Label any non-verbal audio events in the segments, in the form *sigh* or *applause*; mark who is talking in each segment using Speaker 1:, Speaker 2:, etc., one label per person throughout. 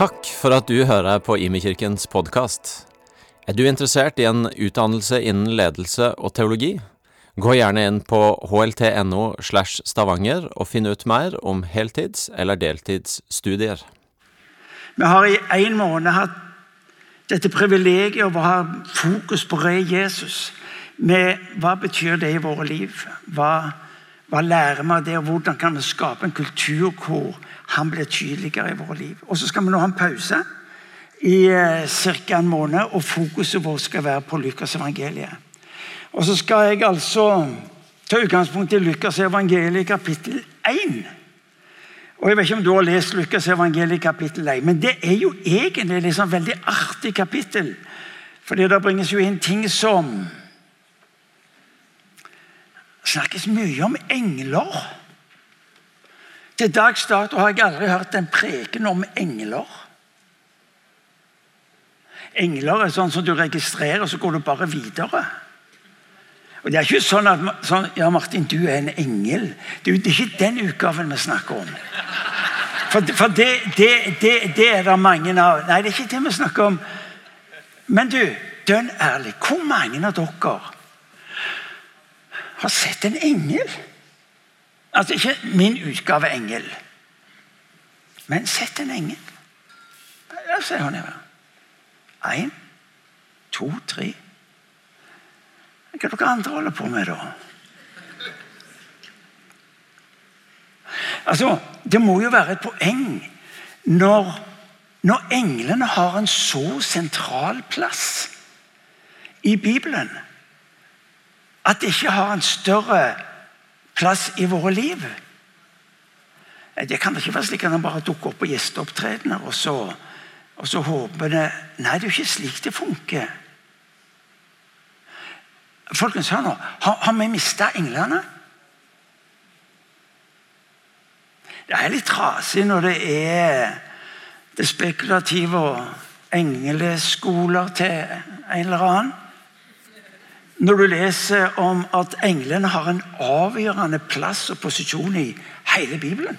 Speaker 1: Takk for at du hører på Imekirkens podkast. Er du interessert i en utdannelse innen ledelse og teologi? Gå gjerne inn på hlt.no slash stavanger og finn ut mer om heltids- eller deltidsstudier.
Speaker 2: Vi har i en måned hatt dette privilegiet av å ha fokus på re Jesus. Med hva betyr det i våre liv? Hva, hva lærer vi av det, og hvordan kan vi skape en kultur hvor han blir tydeligere i våre liv? Og Så skal vi nå ha en pause i eh, ca. en måned, og fokuset vårt skal være på Lukas evangeliet. Og så skal jeg altså ta utgangspunkt i Lukas evangeliet kapittel 1. Og Jeg vet ikke om du har lest Lukas evangeliet kapittel 1, men det er jo egentlig et liksom veldig artig kapittel. Fordi det bringes jo inn ting som snakkes mye om engler. Til dags dato har jeg aldri hørt en preken om engler. Engler er sånn som du registrerer, så går du bare videre. Og Det er ikke sånn at sånn, ja Martin, du er en engel. Det er ikke den utgaven vi snakker om. For, for det, det, det, det, er det mange av. Nei, det er ikke det vi snakker om. Men du, dønn ærlig, hvor mange av dere har sett en engel? Altså ikke min utgave engel, men sett en engel. La ser her nedover. Én, to, tre. Hva er dere andre holder på med, da? Altså, Det må jo være et poeng når, når englene har en så sentral plass i Bibelen at det ikke har en større plass i våre liv. Det kan ikke være slik at han bare dukker opp på gjesteopptredener og så, og så håper det Nei, det er jo ikke slik det funker. Folkens, hør nå. Har, har vi mista englene? Det er litt trasig når det er det spekulative og engleskoler til en eller annen. Når du leser om at englene har en avgjørende plass og posisjon i hele Bibelen.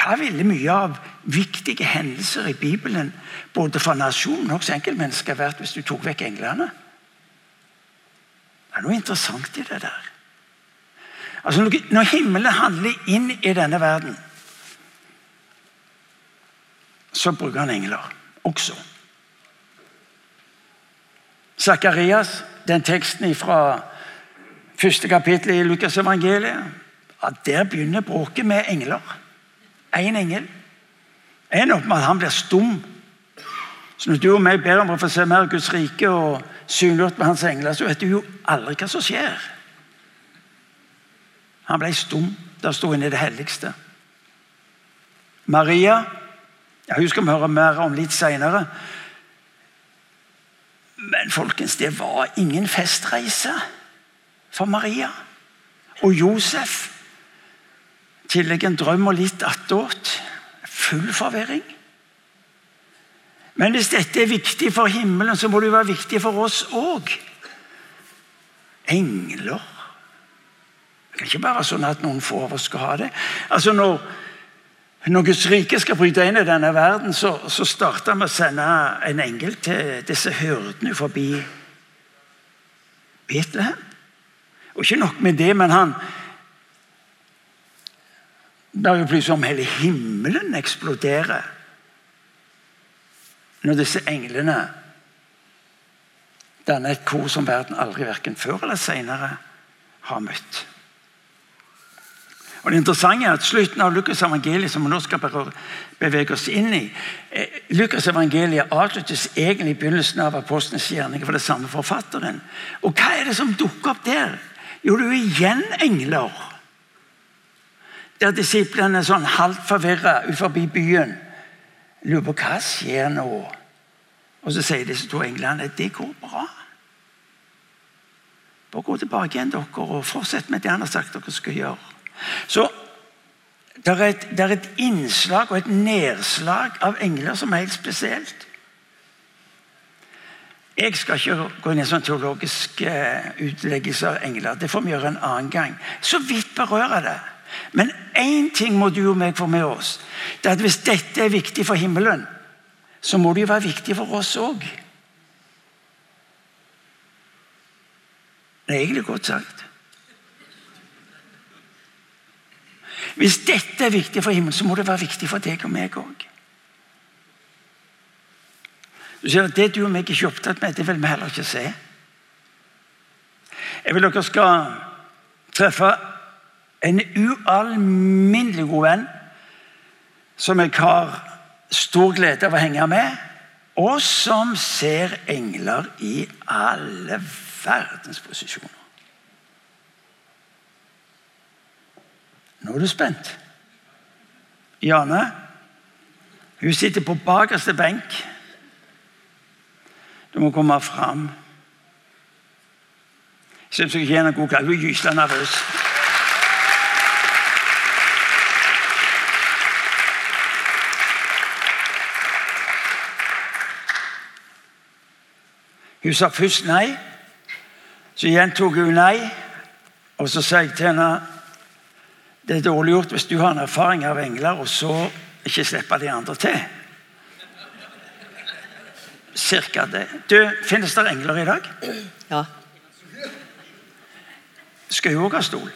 Speaker 2: Hva ville mye av viktige hendelser i Bibelen både for nasjonen og enkeltmennesker vært hvis du tok vekk englene? Det er noe interessant i det der. Altså, Når himmelen handler inn i denne verden, så bruker han engler også. Sakarias, den teksten fra første kapittel i Lukas evangeliet, at der begynner bråket med engler. Én en engel. En opp med at han blir stum. Så når du og meg ber om å få se mer Guds rike og synliggjort med hans engler, så vet du jo aldri hva som skjer. Han ble stum. Der sto inne i det helligste. Maria ja, Hun skal vi høre mer om litt seinere. Men folkens, det var ingen festreise for Maria. Og Josef. Tillegg en drøm og litt attåt. Full forvirring. Men hvis dette er viktig for himmelen, så må det jo være viktig for oss òg. Engler Det kan ikke være sånn at noen få av oss skal ha det. Altså Når når Guds rike skal bryte inn i denne verden, så, så starter vi å sende en engel til disse hyrdene forbi Betlehem. Og ikke nok med det, men han Det er jo plutselig om hele himmelen eksploderer når disse englene danner et kor som verden aldri verken før eller senere har møtt. Og Det interessante er at slutten av Lukas evangeliet som vi nå skal bevege oss inn i eh, Lukas evangeliet avsluttes egentlig i begynnelsen av apostlenes gjerninger for det samme forfatteren. Og Hva er det som dukker opp der? Jo, det er igjen engler. Der disiplene er sånn halvt forvirra forbi byen. Lurer på hva skjer nå? Og så sier disse to englene det går bra. Bare gå tilbake igjen dere og fortsett med det han har sagt dere skal gjøre. Så det er, et, er et innslag og et nedslag av engler som er helt spesielt. Jeg skal ikke gå inn i sånn teologisk uh, utleggelse av engler. Det får vi gjøre en annen gang. Så vidt berører det. Men én ting må du og meg få med oss. Det er at Hvis dette er viktig for himmelen, så må det jo være viktig for oss òg. Det er egentlig godt sagt. Hvis dette er viktig for himmelen, så må det være viktig for deg og meg òg. Du ser at Det du og meg ikke er opptatt med, det vil vi heller ikke se. Jeg vil dere skal treffe en ualminnelig god venn som jeg har stor glede av å henge med, og som ser engler i alle verdens posisjoner. Nå er du spent. Jane hun sitter på bakerste benk. Du må komme fram. Jeg syns ikke er god kveld. Hun er nervøs. Hun sa først nei. Så gjentok hun nei. Og så sa jeg til henne det er dårlig gjort hvis du har en erfaring av engler, og så ikke slipper de andre til. Cirka det. Du, Finnes det engler i dag?
Speaker 3: Ja.
Speaker 2: Skal hun òg ha stol?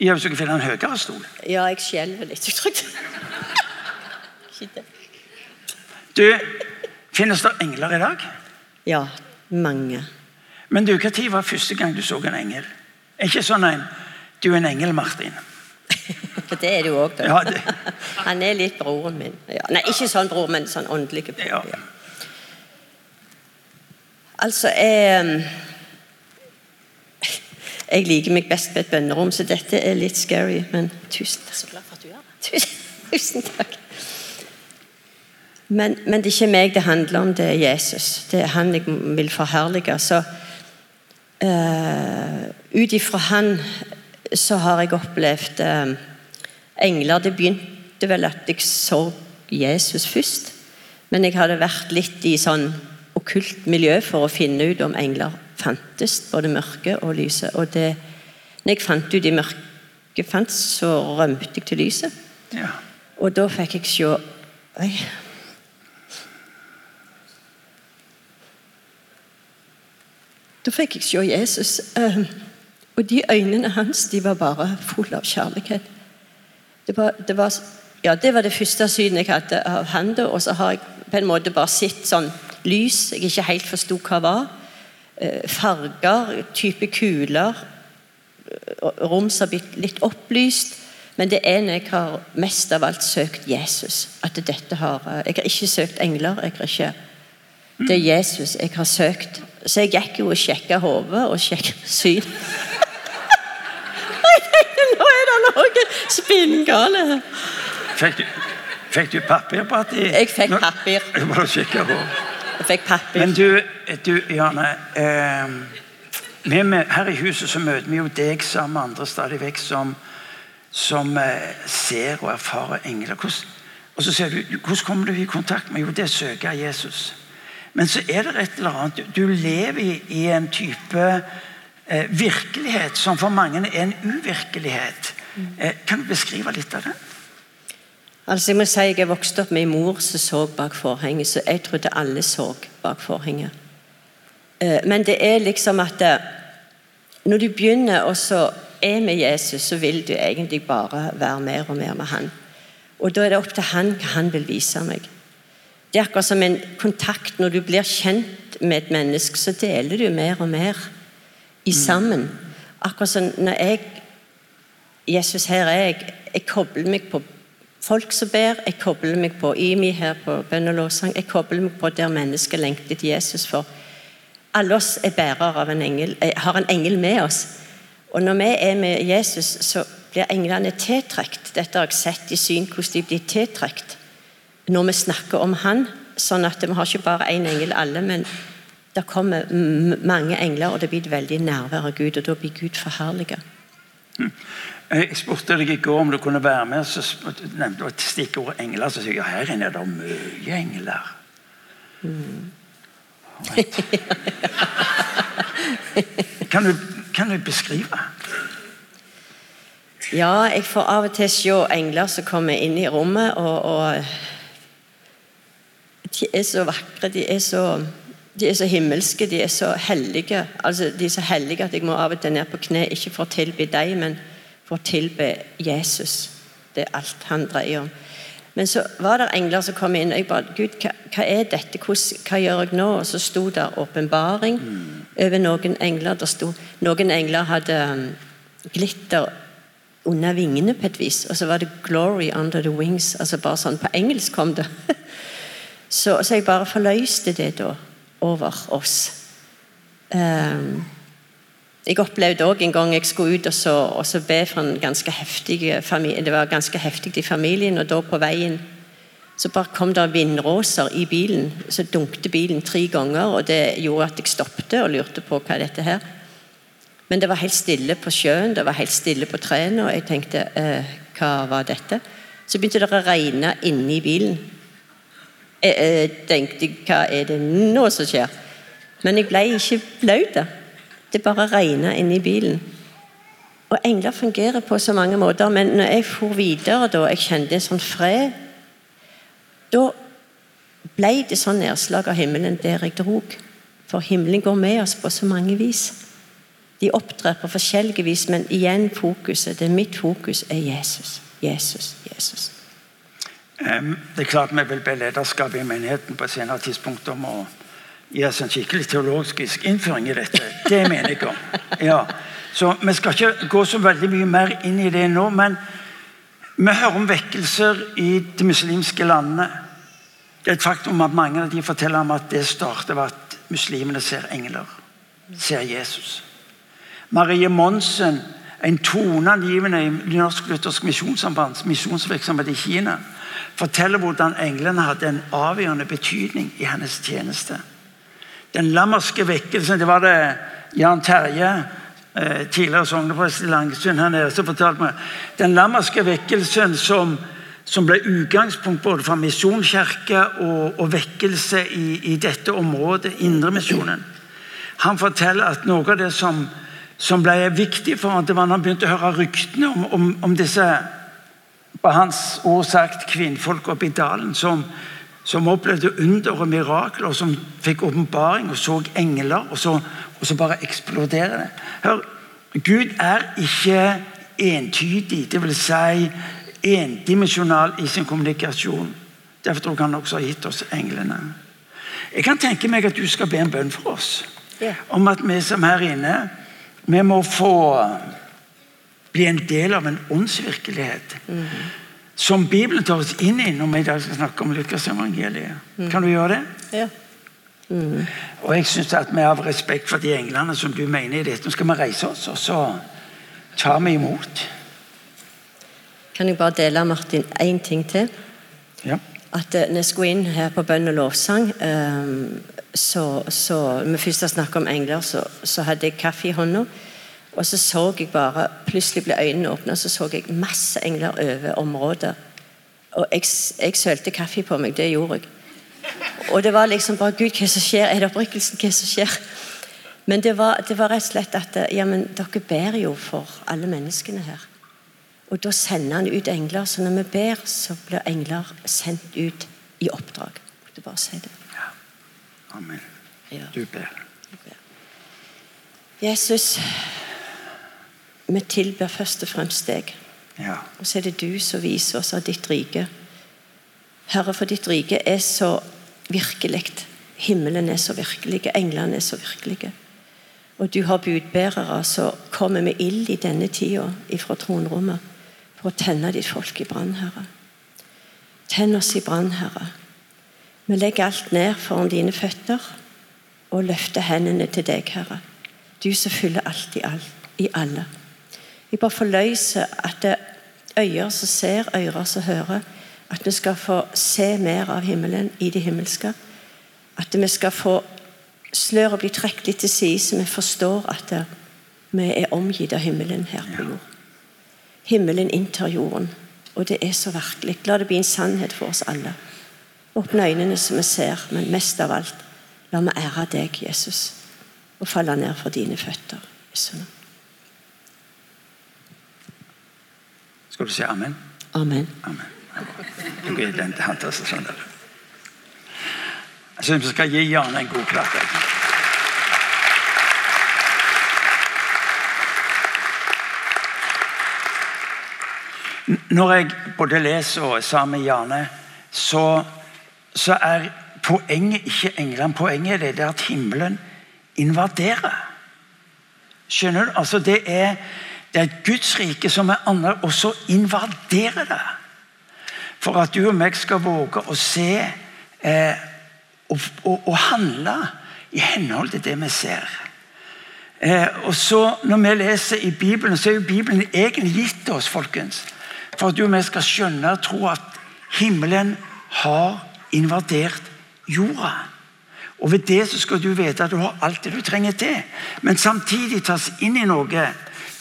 Speaker 2: Ja, Hvis du kan finner en høyere stol?
Speaker 3: Ja, jeg skjelver litt. Jeg tror.
Speaker 2: Du, Finnes det engler i dag?
Speaker 3: Ja, mange.
Speaker 2: Men du, Når var første gang du så en engel? Ikke sånn en Du er en engel, Martin. *laughs*
Speaker 3: Det er du òg, da.
Speaker 2: Ja, det,
Speaker 3: Han er litt broren min. Ja. Nei, ikke sånn bror, men sånn åndelig bror.
Speaker 2: Ja.
Speaker 3: Ja. Altså, jeg Jeg liker meg best med et bønnerom, så dette er litt scary, men tusen takk. Så glad for at du gjør det. Tusen, tusen takk. Men, men det er ikke meg det handler om, det er Jesus. Det er han jeg vil forherlige. Så uh, ut ifra han så har jeg opplevd eh, engler. Det begynte vel at jeg så Jesus først. Men jeg hadde vært litt i sånn okkult miljø for å finne ut om engler fantes, både mørke og lyse. Og det, når jeg fant ut de mørke fantes, så rømte jeg til lyset.
Speaker 2: ja.
Speaker 3: Og da fikk jeg se Oi. Da fikk jeg se Jesus. eh, Og de øynene hans de var bare fulle av kjærlighet. Det var, det var, ja, det var det første synet jeg hadde av han. da, Og så har jeg på en måte bare sett sånn lys jeg ikke helt forsto hva var. Eh, Farger, type kuler. eh, Rom som har blitt litt opplyst. Men det når jeg har mest av alt søkt Jesus. at dette har, eh, Jeg har ikke søkt engler. jeg har ikke, Det er Jesus jeg har søkt. Så jeg gikk jo og sjekka hodet og sjekka syn. Jeg tenkte, Nå er det noe *laughs* spinngale.
Speaker 2: Fikk fikk du papir på at de
Speaker 3: Jeg fikk
Speaker 2: Nå- Jeg må kikker på.
Speaker 3: Jeg fikk papir.
Speaker 2: Men du, du Janne. Eh, vi med, her i huset så møter vi jo deg sammen med andre stadig vekk som, som eh, ser og erfarer engler. Hvordan, og så sier du, hvordan kommer du i kontakt med Jo, det søker Jesus. Men så er det et eller annet. Du, du lever i, i en type eh, virkelighet som for mange er en uvirkelighet. Eh, kan du beskrive litt av det?
Speaker 3: Altså jeg må si jeg er vokst opp med en mor som så bak forhenget, så jeg trodde alle så bak forhenget. Eh, Men det er liksom at eh, når du begynner og så er med Jesus, så vil du egentlig bare være mer og mer med han. Og da er det opp til han hva han vil vise meg. Det er akkurat som en kontakt. Når du blir kjent med et menneske, så deler du mer og mer i sammen. Akkurat som når jeg Jesus, her er jeg. Jeg kobler meg på folk som ber. Jeg kobler meg på IMI her på bønn og lovsang. Jeg kobler meg på der mennesket lengter til Jesus. For alle oss er bærere av en engel, eh, har en engel med oss. Og når vi er med Jesus, så blir englene tiltrukket. Dette har jeg sett i syn, hvordan de blir tiltrukket når vi snakker om Han. Sånn at vi har ikke bare én engel alle, men det kommer mange engler, og det blir et veldig nærvær av Gud, og da blir Gud forherliget. *laughs*
Speaker 2: Jeg spurte deg i går om du kunne være med. Så nevnte du et stikkord engler. Så sier jeg ja, her inne er det mye engler. Mm. kan, du, kan du beskrive?
Speaker 3: Ja, jeg får av og til se engler som kommer inn i rommet, og, og De er så vakre, de er så, de er så himmelske, de er så hellige. Altså, De er så hellige at jeg må av og til ned på kne, ikke for å tilby deg, men for å tilbe Jesus. Det er alt han dreier om. Men så var det engler som kom inn, og jeg bare Gud, hva, hva er dette? Hva, hva gjør jeg nå? Og så sto det åpenbaring over noen engler. Der sto, noen engler hadde um, glitter under vingene på et vis, og så var det 'glory under the wings'. altså bare sånn På engelsk kom det. *laughs* så, så jeg bare forløste det da over oss. Um, jeg opplevde også en gang jeg skulle ut og, så, og så be for en ganske heftig familie. Det var ganske heftig i familien, og da på veien så bare kom det vindråser i bilen. Så dunkte bilen tre ganger, og det gjorde at jeg stoppet og lurte på hva dette her. Men det var helt stille på sjøen, det var helt stille på trærne, og jeg tenkte eh, hva var dette? Så begynte det å regne inni bilen. Jeg, jeg tenkte hva er det nå som skjer? Men jeg ble ikke blaut. Det bare regna inni bilen. Og engler fungerer på så mange måter, men når jeg for videre da, jeg kjente en sånn fred Da ble det sånn nedslag av himmelen der jeg drog. For himmelen går med oss på så mange vis. De opptrer på forskjellige vis, men igjen fokuset, det er mitt fokus, er Jesus. Jesus, Jesus.
Speaker 2: Det er klart vi vil be lederskapet i menigheten på et senere tidspunkt om å gi oss en skikkelig teologisk innføring i dette. Det mener jeg om. *laughs* Ja. Så Vi skal ikke gå så veldig mye mer inn i det nå, men vi hører om vekkelser i de muslimske landene. Det er et faktum at mange av de forteller om at det starter ved at muslimene ser engler. Ser Jesus. Marie Monsen, en toneangivende i Norsk Luthersk Misjonssambands misjonsvirksomhet i Kina, forteller hvordan englene hadde en avgjørende betydning i hennes tjeneste. Den lammerske vekkelsen Det var det Jan Terje, eh, tidligere sogneprest i Langesund her nede, som fortalte meg. Den lammerske vekkelsen som, som ble utgangspunkt både for misjonskirke og, og vekkelse i, i dette området, Indremisjonen. Han forteller at noe av det som, som ble viktig for ham, var når han begynte å høre ryktene om, om, om disse på hans ord sagt kvinnfolk oppe i dalen som, som opplevde under og mirakler, og som fikk åpenbaring og så engler, og så, og så bare eksploderer det. Hør, Gud er ikke entydig, dvs. Si endimensjonal i sin kommunikasjon. Derfor tror jeg han også har gitt oss englene. Jeg kan tenke meg at du skal be en bønn for oss.
Speaker 3: Yeah.
Speaker 2: Om at vi som her inne, vi må få bli en del av en åndsvirkelighet. Som Bibelen tar oss inn i når vi i dag skal snakke om Lukasevangeliet. Kan du gjøre det?
Speaker 3: Ja.
Speaker 2: Og jeg synes at vi av respekt for de englene som du mener i dette, nå skal vi reise oss, og så tar vi imot.
Speaker 3: Kan jeg bare dele, Martin, én ting til?
Speaker 2: Ja.
Speaker 3: At eh, når jeg skulle inn her på bønn og lovsang, eh, så, så Når vi først har snakket om engler, så, så hadde jeg kaffe i hånda. Og så så jeg bare Plutselig ble øynene åpne, og så så jeg masse engler over området. Og jeg, jeg sølte kaffe på meg. Det gjorde jeg. Og det var liksom bare Gud, hva som skjer? Er det opprykkelsen? Hva som skjer? Men det var, det var rett og slett at ja, men dere ber jo for alle menneskene her. Og da sender han ut engler. Så når vi ber, så blir engler sendt ut i oppdrag. Du bare si det.
Speaker 2: Amen.
Speaker 3: Ja.
Speaker 2: Du ber.
Speaker 3: Jesus, vi tilber først og fremst deg.
Speaker 2: Ja.
Speaker 3: Og så er det du som viser oss av ditt rike. Herre, for ditt rike er så virkelig. Himmelen er så virkelig, englene er så virkelige. Og du har budbærere som kommer med ild i denne tida ifra tronrommet for å tenne ditt folk i brann, Herre. Tenn oss i brann, Herre. Vi legger alt ned foran dine føtter og løfter hendene til deg, Herre. Du som fyller alt i, alt, i alle. Jeg bare forløser at det er øyer som ser, ører som hører. At vi skal få se mer av himmelen i det himmelske. At vi skal få sløret bli trukket litt til side, så vi forstår at det, vi er omgitt av himmelen her på jord. Himmelen inntar jorden, og det er så virkelig. La det bli en sannhet for oss alle. Åpne øynene så vi ser, men mest av alt, la meg ære deg, Jesus, og falle ned for dine føtter. Jesu navn.
Speaker 2: Skal du si amen?
Speaker 3: Amen.
Speaker 2: Amen. amen. kan den til han til sånn der. Jeg syns vi skal gi Jan en god klapp. Når jeg både leser og er sammen med Jane, så, så er poenget ikke England. Poenget er det, det er at himmelen invaderer. Skjønner du? Altså det er, det er et Guds rike som er annerledes, og så invaderer det. For at du og meg skal våge å se eh, og, og, og handle i henhold til det vi ser. Eh, og så Når vi leser i Bibelen, så er jo Bibelen egentlig gitt oss folkens, for at du og vi skal skjønne og tro at himmelen har invadert jorda. Og Ved det så skal du vite at du har alt det du trenger til, men samtidig tas inn i noe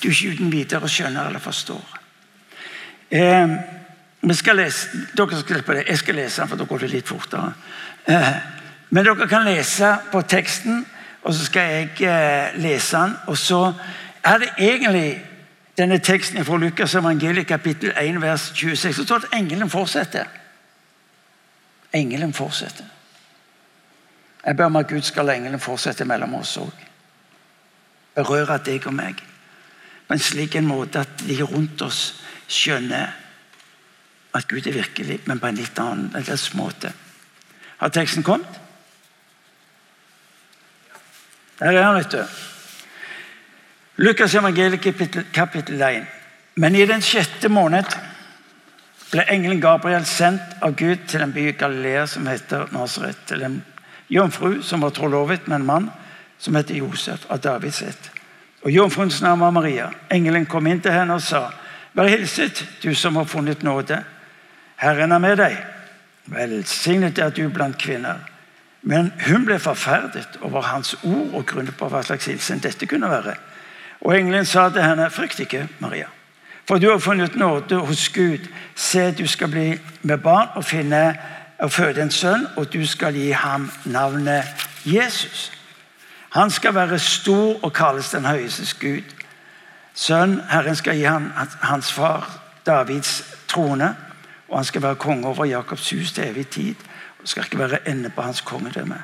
Speaker 2: du ikke uten videre skjønner eller forstår. Eh, skal lese, dere skal slippe det. Jeg skal lese den, for da går det litt fortere. Eh, men dere kan lese på teksten, og så skal jeg eh, lese den. Og så er det egentlig denne teksten fra Lukas evangeliet kapittel 1 vers 26. Så står det at engelen fortsetter. Engelen fortsetter. Jeg ber om at Gud skal la engelen fortsette mellom oss òg. Berøre deg og meg på en slik en måte at de rundt oss skjønner at Gud er virkelig, men på en litt annen en måte. Har teksten kommet? Der er han, vet du. Lukas evangeliet kapittel 1. Men i den sjette måned ble engelen Gabriel sendt av Gud til en by i Galilea som heter Nasaret. Til en jomfru som var trolovet med en mann som heter Josef av Davids ett. Og Jomfruens navn var Maria. Engelen kom inn til henne og sa, Vær hilset, du som har funnet nåde. Herren er med deg. Velsignet er du blant kvinner. Men hun ble forferdet over hans ord og grunnet på hva slags hilsen dette kunne være. Og engelen sa til henne, frykt ikke, Maria. For du har funnet nåde hos Gud. Se, du skal bli med barn og finne og føde en sønn, og du skal gi ham navnet Jesus. Han skal være stor og kalles den høyestes Gud. Sønn, Herren skal gi han, hans far Davids trone, og han skal være konge over Jakobs hus til evig tid. og skal ikke være ende på hans kongedømme.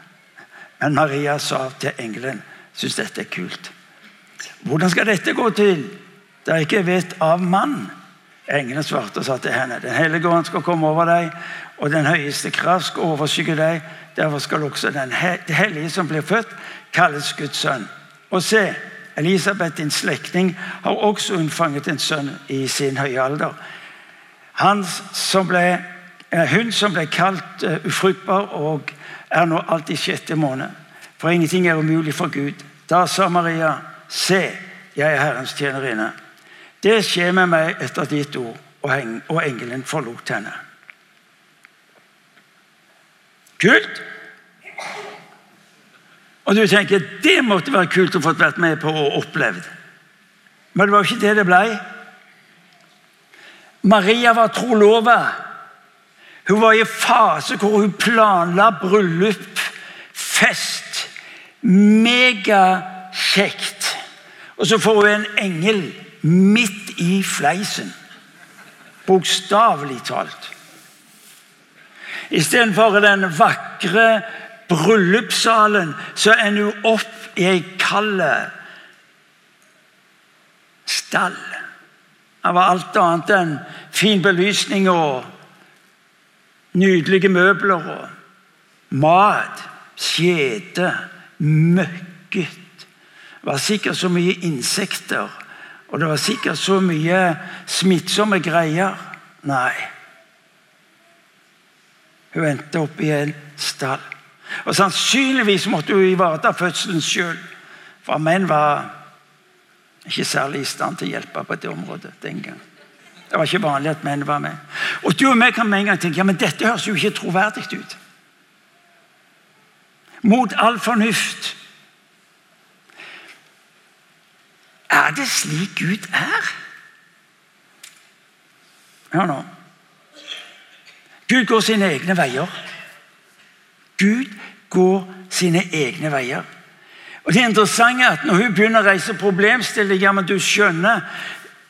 Speaker 2: Men Maria sa til engelen, syns dette er kult. Hvordan skal dette gå til, Det er ikke vet av mann? Engelen svarte og sa til henne, Den hellige ånd skal komme over deg, og den høyeste kraft skal overskygge deg. Derfor skal også den he- hellige som blir født, kalles Guds sønn. Og se, Elisabeth, din slektning, har også unnfanget en sønn i sin høye alder. Som ble, eh, hun som ble kalt eh, ufruktbar og er nå alt i sjette måned. For ingenting er umulig for Gud. Da sa Maria, se, jeg er Herrens tjenerinne. Det skjer med meg etter ditt ord, og engelen forlot henne. Kult! Og du tenker det måtte være kult å få vært med på og opplevd. Men det var jo ikke det det ble. Maria var trolova. Hun var i fase hvor hun planla bryllup, fest. Megakjekt. Og så får hun en engel midt i fleisen. Bokstavelig talt. Istedenfor den vakre bryllupssalen, så ender hun opp i ei kald stall. Det var alt annet enn fin belysning og nydelige møbler og mat. Skjede. Møkket. Det var sikkert så mye insekter, og det var sikkert så mye smittsomme greier. Nei. Hun endte opp i en stall. Og Sannsynligvis måtte hun ivareta fødselen sjøl, for menn var ikke særlig i stand til å hjelpe på det området den gang. Det var ikke vanlig at menn var med. Og du og meg kan med en gang tenke ja, men dette høres jo ikke troverdig ut. Mot all fornuft. Er det slik Gud er? Hør nå. Gud går sine egne veier. Gud går sine egne veier. Og det interessante er at Når hun begynner å reise problemstillinger, men du skjønner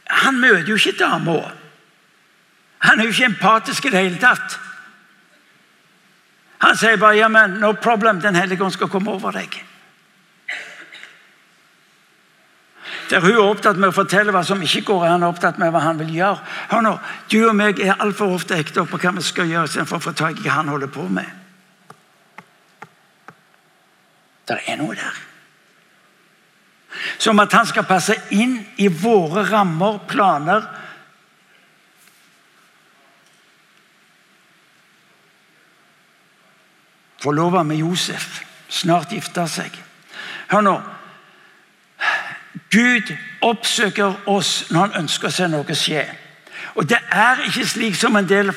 Speaker 2: Han møter jo ikke dama. Han er jo ikke empatisk i det hele tatt. Han sier bare ja, men no problem, Den hellige ånd skal komme over deg. Der hun er opptatt med å fortelle hva som ikke går, er han opptatt med hva han vil gjøre. Hør nå, Du og meg er altfor ofte ekte på hva vi skal gjøre, istedenfor å få tak i hva han holder på med. Det er noe der. Som at han skal passe inn i våre rammer, planer. Forlova med Josef, snart gifta seg. Hør nå. Gud oppsøker oss når han ønsker å se noe skje. Og Det er ikke slik som en del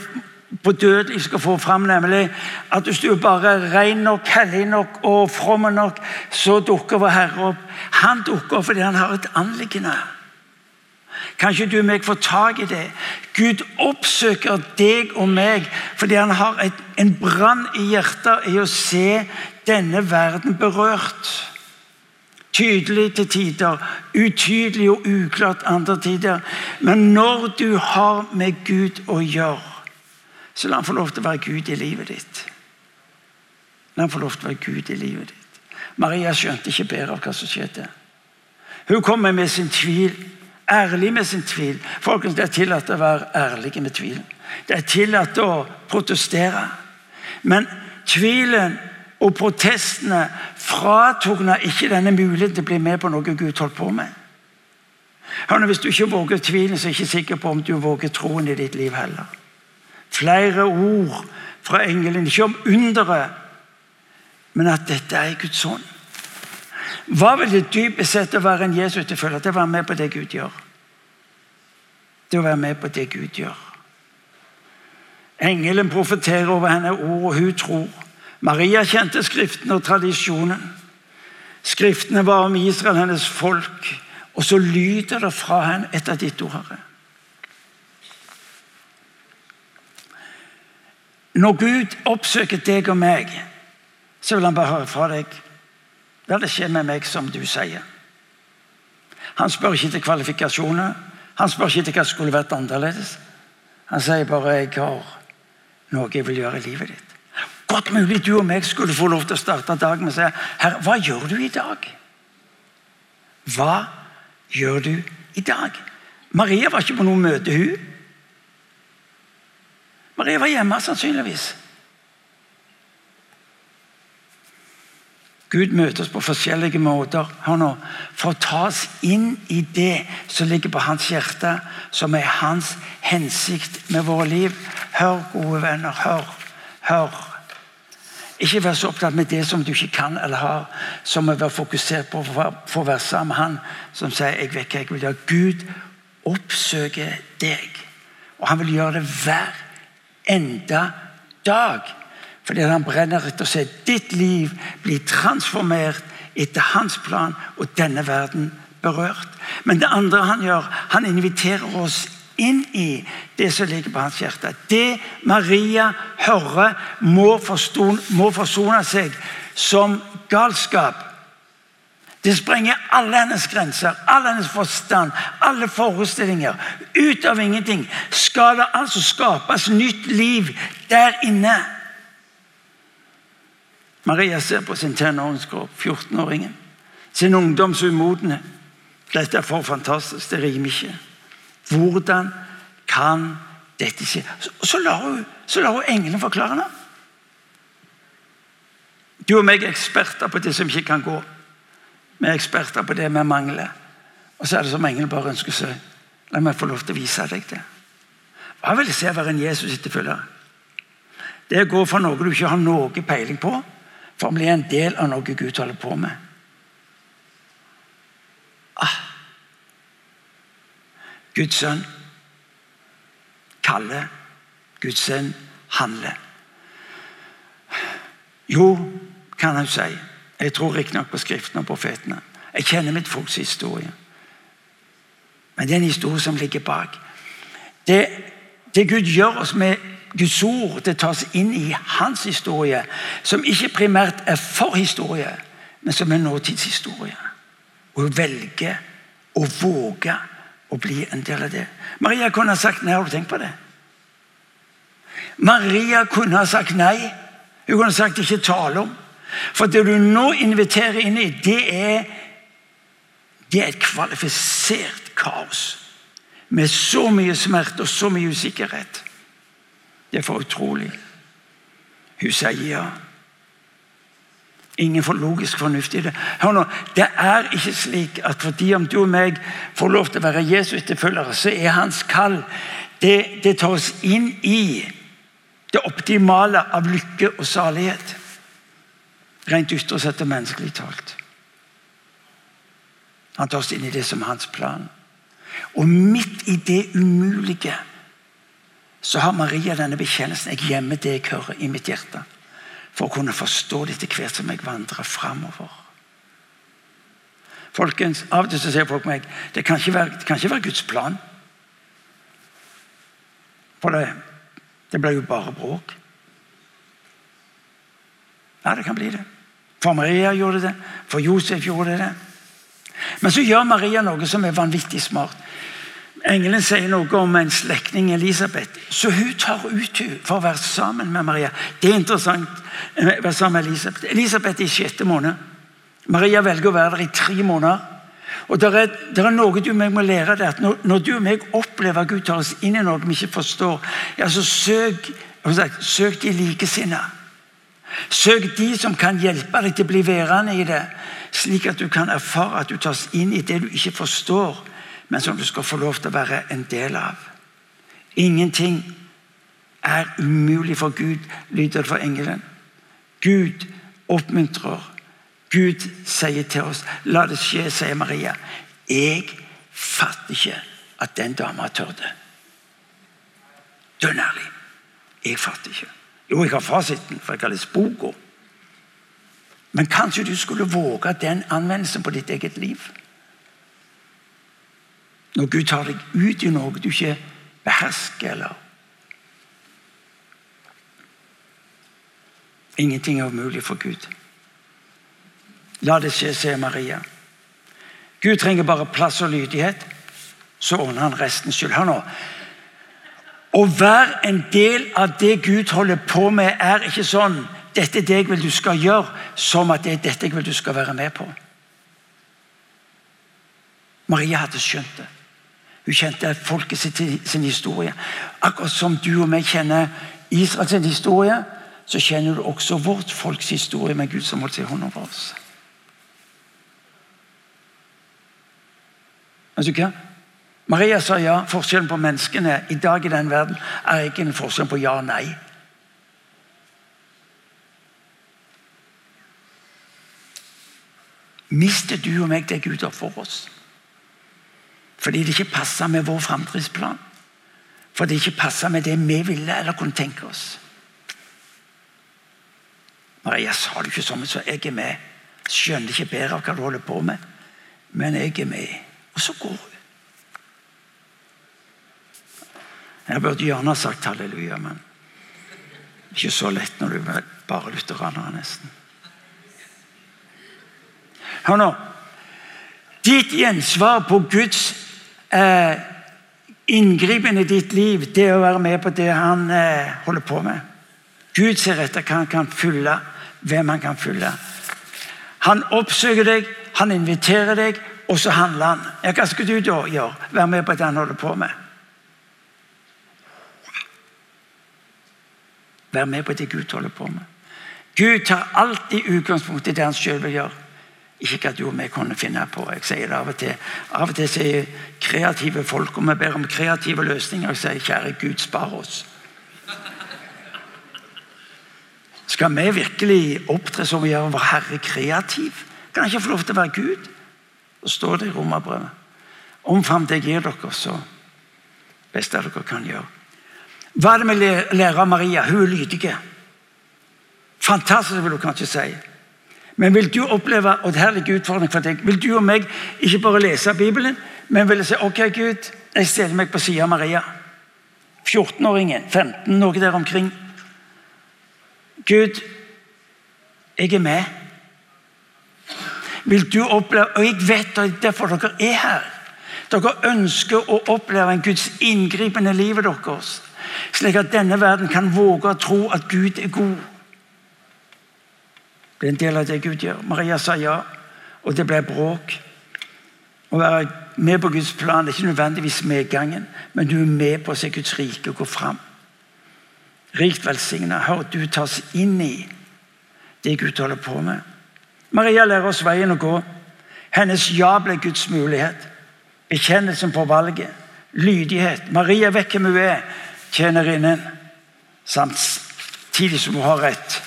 Speaker 2: på dødelig skal få fram, nemlig at hvis du er bare ren nok, hellig nok og from nok, så dukker vår Herre opp. Han dukker opp fordi han har et anliggende. Kanskje du og meg får tak i det. Gud oppsøker deg og meg fordi han har et, en brann i hjertet i å se denne verden berørt. Tydelig til tider, utydelig og uklart andre tider. Men når du har med Gud å gjøre, så la han få lov til å være Gud i livet ditt. La han få lov til å være Gud i livet ditt. Maria skjønte ikke bedre av hva som skjedde. Hun kommer med sin tvil, ærlig med sin tvil. Folkens, Det er tillatt å være ærlige med tvilen. Det er tillatt å protestere. Men tvilen og protestene fratok henne ikke denne muligheten til å bli med på noe Gud holdt på med. Hørne, hvis du ikke våger tvilen, så er jeg ikke sikker på om du våger troen i ditt liv heller. Flere ord fra engelen, ikke om underet, men at dette er Guds ånd. Hva vil det dypest sett å være en Jesu etterfølger? Det å være med på det Gud gjør. Det å være med på det Gud gjør. Engelen profeterer over henne ord, og hun tror. Maria kjente Skriften og tradisjonen. Skriftene var om Israel, hennes folk. Og så lyder det fra henne etter ditt ord, Herre. Når Gud oppsøker deg og meg, så vil han bare høre fra deg. La det skje med meg som du sier. Han spør ikke til kvalifikasjoner. Han spør ikke etter hva skulle vært annerledes. Han sier bare 'jeg har noe jeg vil gjøre i livet ditt'. Godt mulig du og meg skulle få lov til å starte dagen med å si 'Herre, hva gjør du i dag?' Hva gjør du i dag? Maria var ikke på noe møte, hun. Maria var hjemme, sannsynligvis. Gud møter oss på forskjellige måter Hør nå, for å ta oss inn i det som ligger på hans hjerte, som er hans hensikt med våre liv. Hør, gode venner. Hør. Hør. Ikke vær så opptatt med det som du ikke kan eller har, som å være fokusert på for å være sammen med Han som sier 'jeg vet hva jeg vil gjøre'. Gud oppsøker deg, og han vil gjøre det hver enda dag. Fordi han brenner etter å se ditt liv bli transformert etter hans plan og denne verden berørt. Men det andre han gjør, han inviterer oss inn i det som ligger på hans hjerte. Det Maria hører, må, forstå, forsone seg som galskap. Det sprenger alle hennes grenser, all hennes forstand, alle forestillinger. Ut av ingenting skal det altså skapes nytt liv der inne. Maria ser på sin tenåringskropp, 14-åringen. Sin ungdomsumodne. Dette er for fantastisk. Det rimer ikke. Hvordan kan dette skje? Så lar hun, så lar hun englene forklare det. Du og meg er eksperter på det som ikke kan gå. Vi er eksperter på det vi mangler. Og så er det som engelen bare ønsker seg. La meg få lov til å vise deg det. Hva vil det si å være en Jesus-etterfølger? Det å gå fra noe du ikke har noe peiling på, for å bli en del av noe Gud holder på med. Ah. Guds sønn kaller, Guds sønn handler. Jo, kan han si. Jeg tror riktignok på Skriften og profetene. Jeg kjenner mitt folks historie. Men det er en historie som ligger bak. Det, det Gud gjør oss med Guds ord, det tas inn i hans historie, som ikke primært er for historie, men som er nåtidshistorie. Og velge å våge å bli en del av det. Maria kunne ha sagt nei, har du tenkt på det? Maria kunne ha sagt nei. Hun kunne ha sagt ikke tale om. For det du nå inviterer inn i, det er, det er et kvalifisert kaos. Med så mye smerte og så mye usikkerhet. Det er for utrolig. Ja. Ingen får logisk fornuft i det. Hør nå, Det er ikke slik at fordi om du og meg får lov til å være Jesus etterfølgere, så er hans kall det, det tar oss inn i det optimale av lykke og salighet. Rent ytre sett og menneskelig talt. Han tar oss inn i det som er hans plan. Og midt i det umulige så har Maria denne bekjennelsen. Jeg gjemmer det jeg hører i mitt hjerte. For å kunne forstå det etter hvert som jeg vandrer framover. Folkens, Av og til så sier folk meg det kan ikke være, kan ikke være Guds plan. For det, det blir jo bare bråk. Ja, det kan bli det. For Maria gjorde det, for Josef gjorde det. Men så gjør Maria noe som er vanvittig smart. Engelen sier noe om en slektning, Elisabeth. Så hun tar ut henne for å være sammen med Maria. Det er interessant. å være sammen med Elisabeth Elisabeth er i sjette måned. Maria velger å være der i tre måneder. Og Det er, er, noe du meg må lære det, at når, når, du og meg opplever at Gud tar oss inn i noe vi ikke forstår, ja, så søk, sagt, søk de likesinnede. Søk de som kan hjelpe deg til å bli værende i det, slik at du kan erfare at du tas inn i det du ikke forstår, men som du skal få lov til å være en del av. Ingenting er umulig for Gud, lyder det fra engelen. Gud oppmuntrer. Gud sier til oss 'La det skje', sier Maria. Jeg fatter ikke at den dama tørde. Dønn ærlig. Jeg fatter ikke. Jo, jeg har fasiten, for jeg har lest boka. Men kanskje du skulle våge den anvendelsen på ditt eget liv? Når Gud tar deg ut i noe du ikke behersker, eller Ingenting er umulig for Gud. La det skje, sier Maria. Gud trenger bare plass og lydighet, så ordner han resten skyld. Hør nå. Å være en del av det Gud holder på med, er ikke sånn 'Dette er det jeg vil du skal gjøre', som at det er dette jeg vil du skal være med på. Maria hadde skjønt det. Hun kjente folket sin, sin historie. Akkurat som du og meg kjenner Israels historie, så kjenner du også vårt folks historie med Gud som holdt seg i hånd over oss. Vet du hva? Maria sa ja. Forskjellen på menneskene i dag i den verden er ikke en forskjell på ja og nei. Mister du og meg det Gud har for oss? Fordi det ikke passer med vår framdriftsplan. Fordi det ikke passer med det vi ville eller kunne tenke oss. Maria sa det ikke sånn, så jeg er med. Skjønner ikke bedre av hva du holder på med, men jeg er med. Og så går hun. Jeg burde gjerne sagt halleluja, men ikke så lett når du er bare lutheraner, nesten. Hør nå. Ditt gjensvar på Guds eh, inngripen i ditt liv, det er å være med på det han eh, holder på med. Gud ser etter hva han kan fylle, hvem han kan fylle. Han oppsøker deg, han inviterer deg, og så handler han. Ja, hva skal du da gjøre? Være med på det han holder på med? Være med på det Gud holder på med. Gud tar alltid utgangspunkt i det han sjøl vil gjøre. Ikke at du og vi kunne finne på. Jeg sier det Av og til Av og til sier kreative folk, og vi ber om kreative løsninger, Jeg sier kjære Gud, spar oss. Skal vi virkelig opptre som vi gjør vår Herre kreativ? Kan han ikke få lov til å være Gud? Så står det i romerbrevet. Omfavn det jeg gir dere, så beste dere kan gjøre. Hva er det vi lærer av Maria? Hun er lydig. Fantastisk, vil du kanskje si. Men vil du oppleve og det her ligger utfordring for deg, vil du og meg ikke bare lese Bibelen, men vil si ok, Gud, jeg stiller meg på siden av Maria. 14-åringen, 15, noe der omkring. Gud, jeg er med. Vil du oppleve, og jeg vet at derfor dere er her. Dere ønsker å oppleve en Guds inngripen i livet deres. Slik at denne verden kan våge å tro at Gud er god. Det er en del av det Gud gjør. Maria sa ja, og det ble bråk. Å være med på Guds plan det er ikke nødvendigvis medgangen, men du er med på å se Guds rike gå fram. Rikt velsigna. Hør, du tas inn i det Gud holder på med. Maria lærer oss veien å gå. Hennes ja ble Guds mulighet. Bekjennelsen på valget. Lydighet. Maria vet hvem hun er, tjenerinnen. Samtidig som hun har et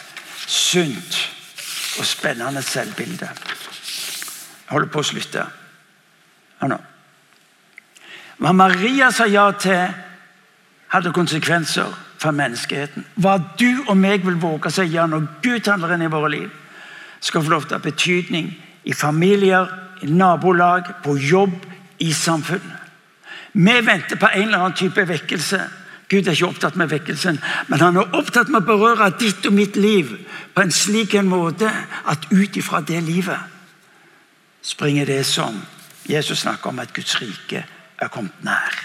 Speaker 2: sunt og spennende selvbilde. Jeg holder på å slutte. Hør nå. Hva Maria sa ja til, hadde konsekvenser for menneskeheten. Hva du og meg vil våge å si ja når Gud handler inn i våre liv, skal få lov til å ha betydning i familier, i nabolag, på jobb, i samfunnet. Vi venter på en eller annen type vekkelse. Gud er ikke opptatt med vekkelsen, men han er opptatt med å berøre ditt og mitt liv på en slik en måte at ut ifra det livet springer det som Jesus snakker om at Guds rike er kommet nær.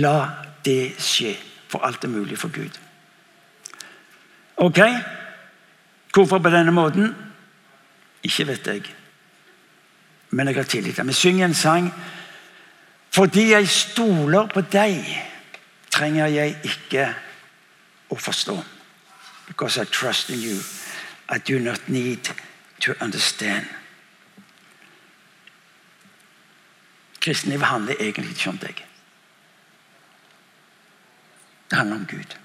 Speaker 2: La det skje, for alt er mulig for Gud. Ok, hvorfor på denne måten? Ikke vet jeg. Men jeg har tillit. Vi synger en sang. Fordi jeg stoler på deg, trenger jeg ikke å forstå. Because I trust in you. I do not need to understand. Kristenlivet handler egentlig ikke om deg. Det handler om Gud.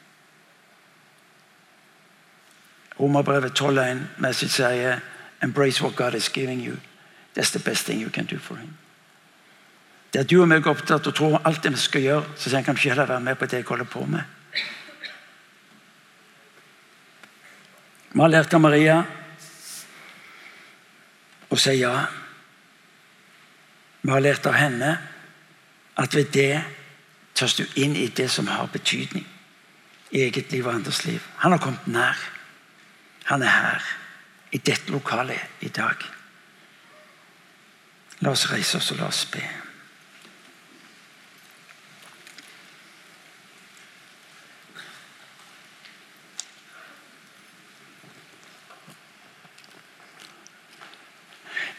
Speaker 2: Romerbrevet 12,1 message sier Embrace what God is giving you. That's the best thing you can do for him. At du og meg er opptatt og tror alt det vi skal gjøre, så sier han ikke heller være med på det jeg holder på med. Vi har lært av Maria å si ja. Vi har lært av henne at ved det tørs du inn i det som har betydning i eget liv og andres liv. Han har kommet nær. Han er her, i dette lokalet i dag. La oss reise oss og la oss be.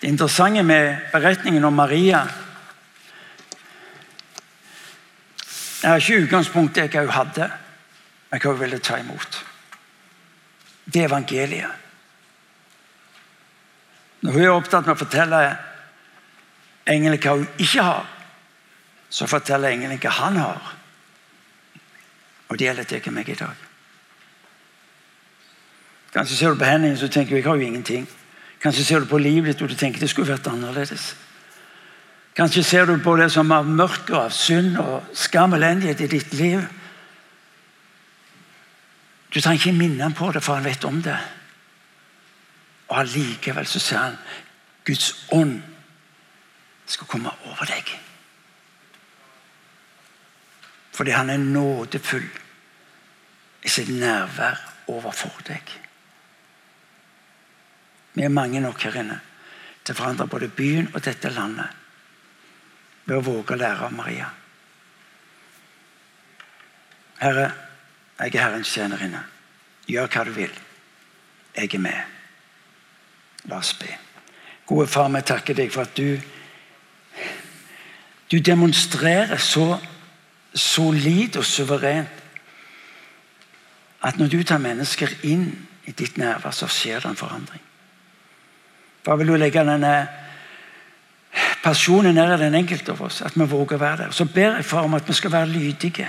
Speaker 2: Det interessante med beretningen om Maria er ikke utgangspunktet jeg også hadde, men hva hun ville ta imot. Det er evangeliet. Når hun er opptatt med å fortelle engelen hva hun ikke har, så forteller engelen hva han har. Og det gjelder til meg i dag. Kanskje ser du på hendene og tenker jeg har jo ingenting. Kanskje ser du på livet ditt og du tenker det skulle vært annerledes. Kanskje ser du på det som av mørke, av synd og skam og elendighet i ditt liv. Du trenger ikke minne ham på det, for han vet om det. Og Allikevel så sier han Guds ånd skal komme over deg. Fordi han er nådefull i sitt nærvær overfor deg. Vi er mange nok her inne til å forandre både byen og dette landet ved å våge å lære av Maria. Herre, jeg er Herrens tjenerinne. Gjør hva du vil. Jeg er med. La oss be. Gode far, vi takker deg for at du du demonstrerer så solid og suverent at når du tar mennesker inn i ditt nærvær, så skjer det en forandring. Bare vil du legge denne pasjonen ned i den enkelte av oss, at vi våger å være der. Så ber jeg for om at vi skal være lydige.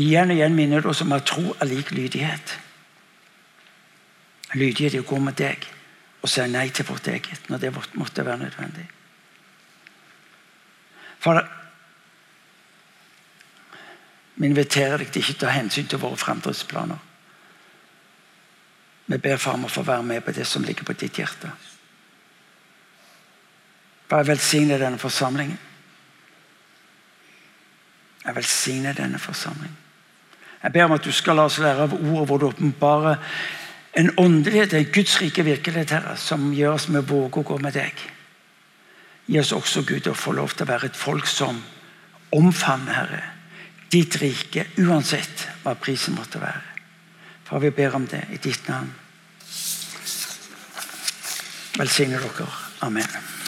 Speaker 2: Igjen og igjen minner det oss om at tro er lik lydighet. Lydighet er å gå med deg og si nei til vårt eget når det måtte være nødvendig. For Vi inviterer deg til ikke å ta hensyn til våre framdriftsplaner. Vi ber far om å få være med på det som ligger på ditt hjerte. Bare velsigne denne forsamlingen. Jeg velsigner denne forsamlingen. Jeg ber om at du skal la oss lære av ordet hvor du åpenbarer en åndelighet, en Guds rike virkelighet, Herre, som gjør oss med våge å gå med deg. Gi oss også, Gud, å få lov til å være et folk som omfavner, Herre, ditt rike, uansett hva prisen måtte være. For vi ber om det i ditt navn. Velsigne dere. Amen.